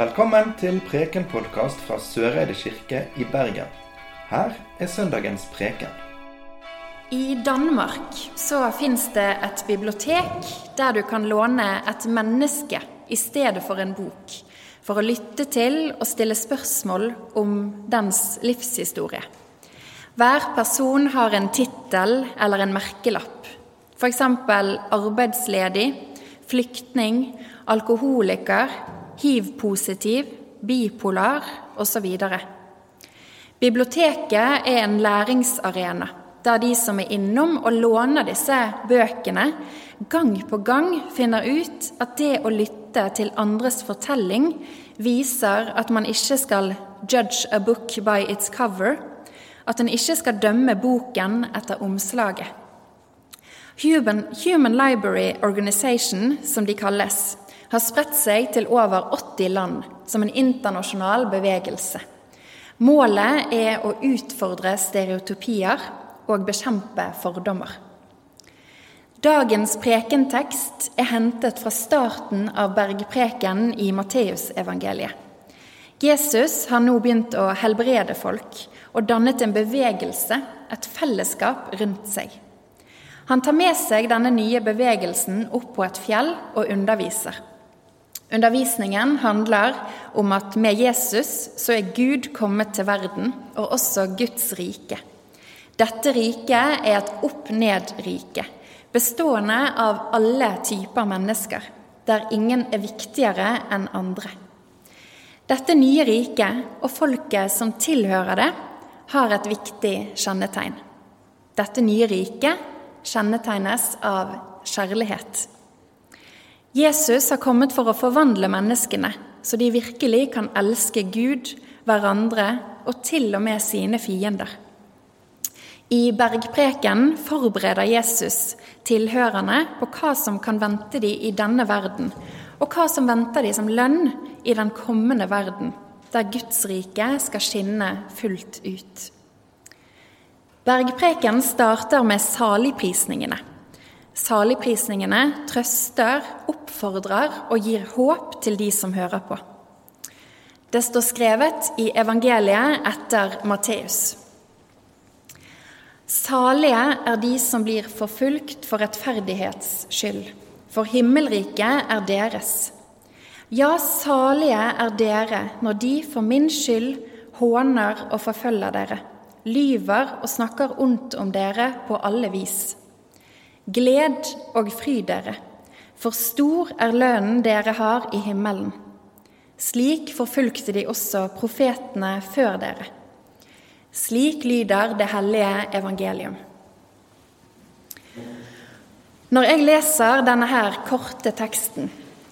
Velkommen til Preken-podkast fra Søreide kirke i Bergen. Her er søndagens preken. I Danmark så fins det et bibliotek der du kan låne et menneske i stedet for en bok, for å lytte til og stille spørsmål om dens livshistorie. Hver person har en tittel eller en merkelapp, f.eks. arbeidsledig, flyktning, alkoholiker, hiv-positiv, bipolar osv. Biblioteket er en læringsarena der de som er innom og låner disse bøkene, gang på gang finner ut at det å lytte til andres fortelling viser at man ikke skal 'judge a book by its cover', at en ikke skal dømme boken etter omslaget. Human, Human Library Organization, som de kalles, har spredt seg til over 80 land som en internasjonal bevegelse. Målet er å utfordre stereotypier og bekjempe fordommer. Dagens prekentekst er hentet fra starten av bergpreken i Matteusevangeliet. Jesus har nå begynt å helbrede folk og dannet en bevegelse, et fellesskap, rundt seg. Han tar med seg denne nye bevegelsen opp på et fjell og underviser. Undervisningen handler om at med Jesus så er Gud kommet til verden, og også Guds rike. Dette riket er et opp-ned-rike, bestående av alle typer mennesker, der ingen er viktigere enn andre. Dette nye riket og folket som tilhører det, har et viktig kjennetegn. Dette nye riket kjennetegnes av kjærlighet. Jesus har kommet for å forvandle menneskene, så de virkelig kan elske Gud, hverandre og til og med sine fiender. I bergpreken forbereder Jesus tilhørerne på hva som kan vente de i denne verden, og hva som venter de som lønn i den kommende verden, der Guds rike skal skinne fullt ut. Bergpreken starter med saligprisningene. Saligprisningene trøster, oppfordrer og gir håp til de som hører på. Det står skrevet i evangeliet etter Matteus. Salige er de som blir forfulgt for rettferdighets skyld, for himmelriket er deres. Ja, salige er dere når de for min skyld håner og forfølger dere, lyver og snakker ondt om dere på alle vis. Gled og fry dere, for stor er lønnen dere har i himmelen. Slik forfulgte de også profetene før dere. Slik lyder det hellige evangelium. Når jeg leser denne her korte teksten,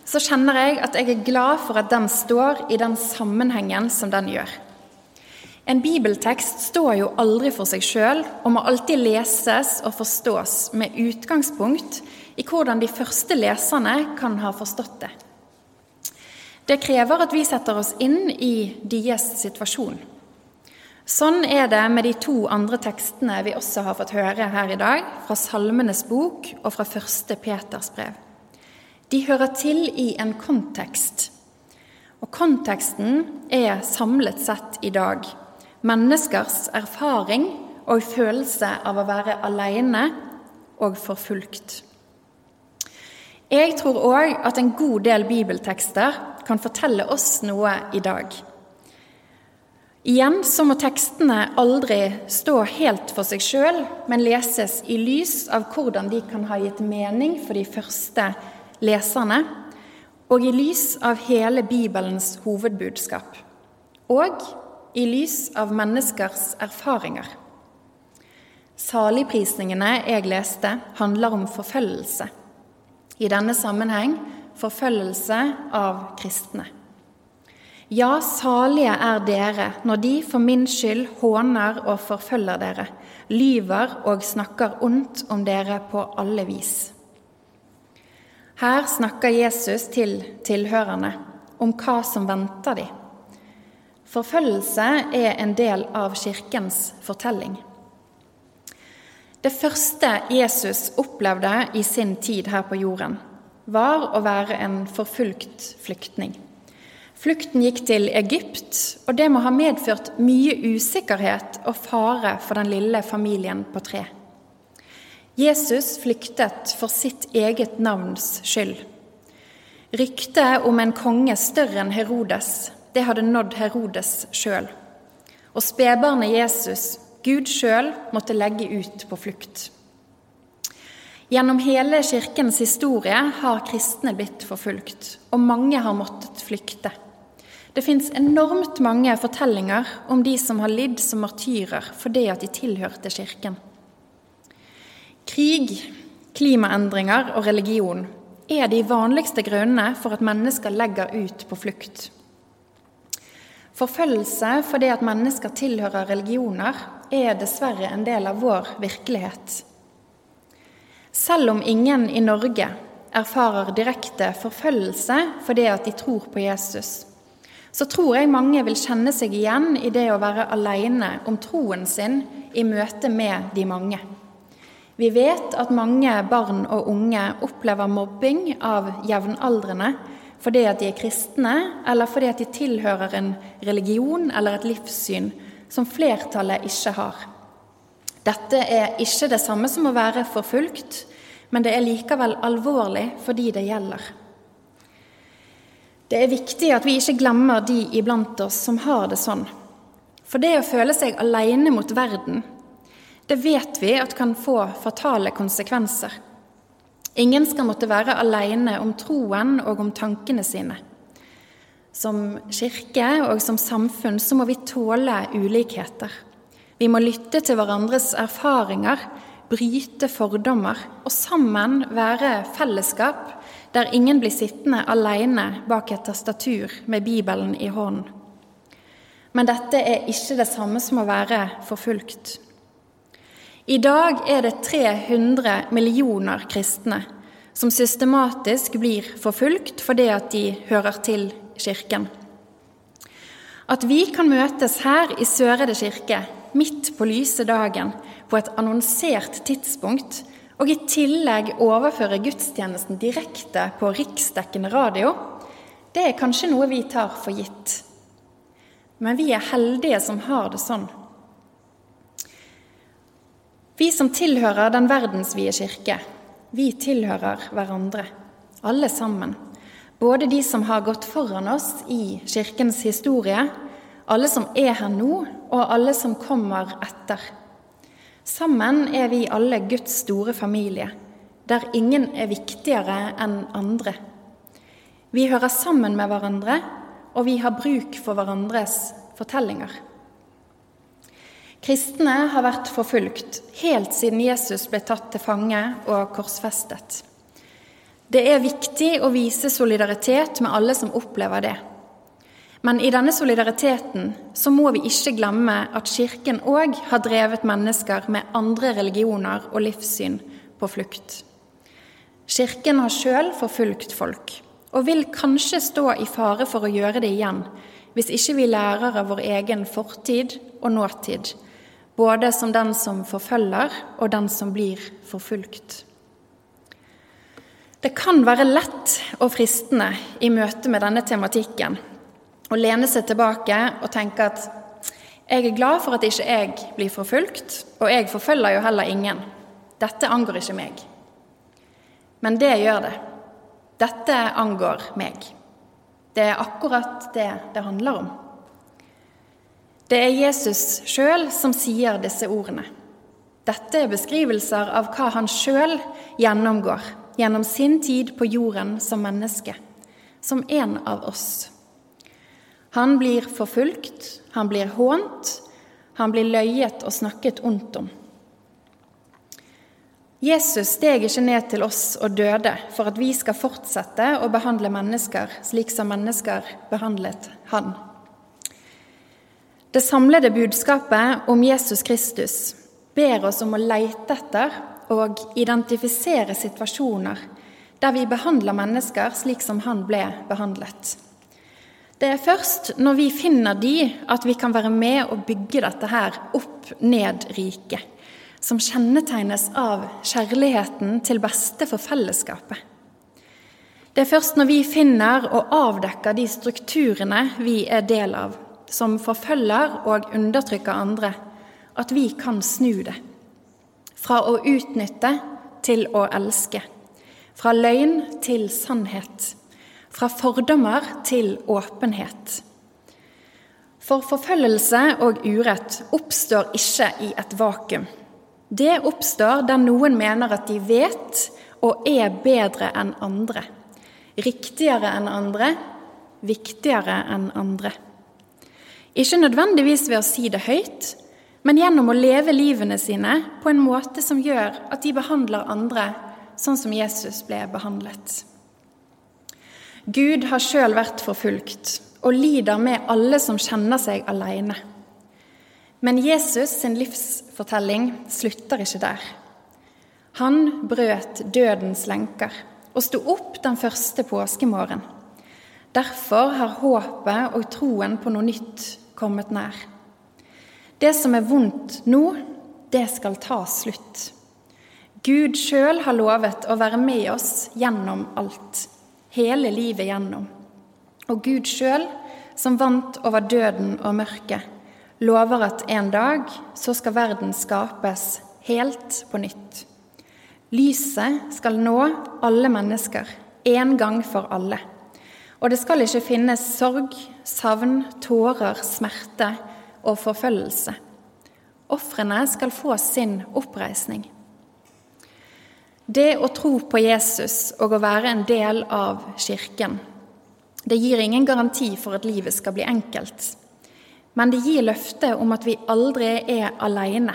så kjenner jeg at jeg er glad for at den står i den sammenhengen som den gjør. En bibeltekst står jo aldri for seg sjøl og må alltid leses og forstås med utgangspunkt i hvordan de første leserne kan ha forstått det. Det krever at vi setter oss inn i deres situasjon. Sånn er det med de to andre tekstene vi også har fått høre her i dag, fra Salmenes bok og fra første Peters brev. De hører til i en kontekst, og konteksten er samlet sett i dag menneskers erfaring og følelse av å være alene og forfulgt. Jeg tror òg at en god del bibeltekster kan fortelle oss noe i dag. Igjen så må tekstene aldri stå helt for seg sjøl, men leses i lys av hvordan de kan ha gitt mening for de første leserne, og i lys av hele Bibelens hovedbudskap. Og i lys av menneskers erfaringer. Saligprisningene jeg leste, handler om forfølgelse. I denne sammenheng forfølgelse av kristne. Ja, salige er dere når de for min skyld håner og forfølger dere, lyver og snakker ondt om dere på alle vis. Her snakker Jesus til tilhørerne om hva som venter dem. Forfølgelse er en del av kirkens fortelling. Det første Jesus opplevde i sin tid her på jorden, var å være en forfulgt flyktning. Flukten gikk til Egypt, og det må ha medført mye usikkerhet og fare for den lille familien på tre. Jesus flyktet for sitt eget navns skyld. Ryktet om en konge større enn Herodes, det hadde nådd Herodes sjøl. Og spedbarnet Jesus, Gud sjøl, måtte legge ut på flukt. Gjennom hele kirkens historie har kristne blitt forfulgt, og mange har måttet flykte. Det fins enormt mange fortellinger om de som har lidd som martyrer fordi at de tilhørte kirken. Krig, klimaendringer og religion er de vanligste grunnene for at mennesker legger ut på flukt. Forfølgelse fordi at mennesker tilhører religioner, er dessverre en del av vår virkelighet. Selv om ingen i Norge erfarer direkte forfølgelse fordi at de tror på Jesus, så tror jeg mange vil kjenne seg igjen i det å være alene om troen sin i møte med de mange. Vi vet at mange barn og unge opplever mobbing av jevnaldrende fordi at de er kristne, eller fordi at de tilhører en religion eller et livssyn som flertallet ikke har. Dette er ikke det samme som å være forfulgt, men det er likevel alvorlig for de det gjelder. Det er viktig at vi ikke glemmer de iblant oss som har det sånn. For det å føle seg alene mot verden, det vet vi at kan få fatale konsekvenser. Ingen skal måtte være alene om troen og om tankene sine. Som kirke og som samfunn så må vi tåle ulikheter. Vi må lytte til hverandres erfaringer, bryte fordommer og sammen være fellesskap der ingen blir sittende alene bak et tastatur med Bibelen i hånden. Men dette er ikke det samme som å være forfulgt. I dag er det 300 millioner kristne som systematisk blir forfulgt fordi at de hører til Kirken. At vi kan møtes her i Sørede kirke midt på lyse dagen på et annonsert tidspunkt og i tillegg overføre gudstjenesten direkte på riksdekkende radio, det er kanskje noe vi tar for gitt. Men vi er heldige som har det sånn. Vi som tilhører den verdensvide kirke, vi tilhører hverandre, alle sammen. Både de som har gått foran oss i kirkens historie, alle som er her nå, og alle som kommer etter. Sammen er vi alle Guds store familie, der ingen er viktigere enn andre. Vi hører sammen med hverandre, og vi har bruk for hverandres fortellinger. Kristne har vært forfulgt helt siden Jesus ble tatt til fange og korsfestet. Det er viktig å vise solidaritet med alle som opplever det. Men i denne solidariteten så må vi ikke glemme at Kirken òg har drevet mennesker med andre religioner og livssyn på flukt. Kirken har sjøl forfulgt folk, og vil kanskje stå i fare for å gjøre det igjen hvis ikke vi lærer av vår egen fortid og nåtid, både som den som forfølger, og den som blir forfulgt. Det kan være lett og fristende i møte med denne tematikken å lene seg tilbake og tenke at jeg er glad for at ikke jeg blir forfulgt, og jeg forfølger jo heller ingen. Dette angår ikke meg. Men det gjør det. Dette angår meg. Det er akkurat det det handler om. Det er Jesus sjøl som sier disse ordene. Dette er beskrivelser av hva han sjøl gjennomgår gjennom sin tid på jorden som menneske, som en av oss. Han blir forfulgt, han blir hånt, han blir løyet og snakket ondt om. Jesus steg ikke ned til oss og døde for at vi skal fortsette å behandle mennesker slik som mennesker behandlet han. Det samlede budskapet om Jesus Kristus ber oss om å leite etter og identifisere situasjoner der vi behandler mennesker slik som han ble behandlet. Det er først når vi finner de, at vi kan være med og bygge dette her opp-ned-riket, som kjennetegnes av kjærligheten til beste for fellesskapet. Det er først når vi finner og avdekker de strukturene vi er del av, som forfølger og undertrykker andre, at vi kan snu det. Fra å utnytte til å elske. Fra løgn til sannhet. Fra fordommer til åpenhet. For forfølgelse og urett oppstår ikke i et vakuum. Det oppstår der noen mener at de vet og er bedre enn andre riktigere enn andre, viktigere enn andre. Ikke nødvendigvis ved å si det høyt, men gjennom å leve livene sine på en måte som gjør at de behandler andre sånn som Jesus ble behandlet. Gud har sjøl vært forfulgt og lider med alle som kjenner seg alene. Men Jesus sin livsfortelling slutter ikke der. Han brøt dødens lenker og sto opp den første påskemorgen. Derfor har håpet og troen på noe nytt kommet nær. Det som er vondt nå, det skal ta slutt. Gud sjøl har lovet å være med oss gjennom alt, hele livet gjennom. Og Gud sjøl, som vant over døden og mørket, lover at en dag så skal verden skapes helt på nytt. Lyset skal nå alle mennesker, en gang for alle. Og det skal ikke finnes sorg, savn, tårer, smerte og forfølgelse. Ofrene skal få sin oppreisning. Det å tro på Jesus og å være en del av Kirken, det gir ingen garanti for at livet skal bli enkelt. Men det gir løftet om at vi aldri er alene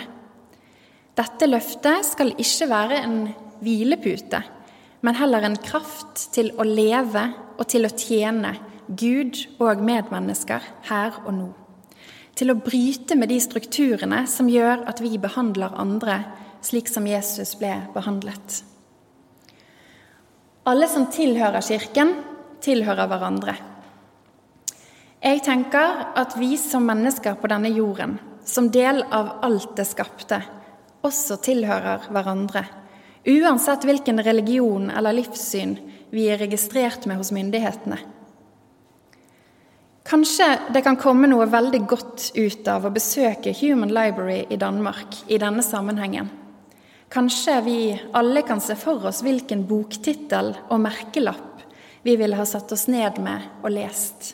dette løftet skal ikke være en hvilepute, men heller en kraft til å leve og til å tjene Gud og medmennesker her og nå. Til å bryte med de strukturene som gjør at vi behandler andre slik som Jesus ble behandlet. Alle som tilhører Kirken, tilhører hverandre. Jeg tenker at vi som mennesker på denne jorden, som del av alt det skapte, også tilhører hverandre, uansett hvilken religion eller livssyn vi er registrert med hos myndighetene. Kanskje det kan komme noe veldig godt ut av å besøke Human Library i Danmark i denne sammenhengen. Kanskje vi alle kan se for oss hvilken boktittel og merkelapp vi ville ha satt oss ned med og lest.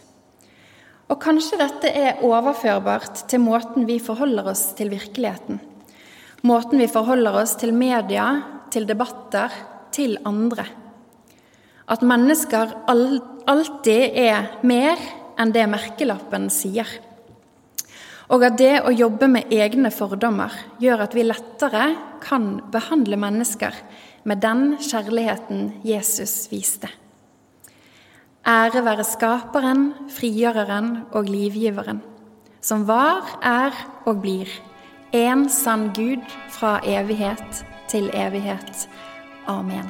Og kanskje dette er overførbart til måten vi forholder oss til virkeligheten Måten vi forholder oss til media, til debatter, til andre. At mennesker alltid er mer enn det merkelappen sier. Og at det å jobbe med egne fordommer gjør at vi lettere kan behandle mennesker med den kjærligheten Jesus viste. Ære være Skaperen, Frigjøreren og Livgiveren, som var, er og blir en sann Gud fra evighet til evighet. Amen.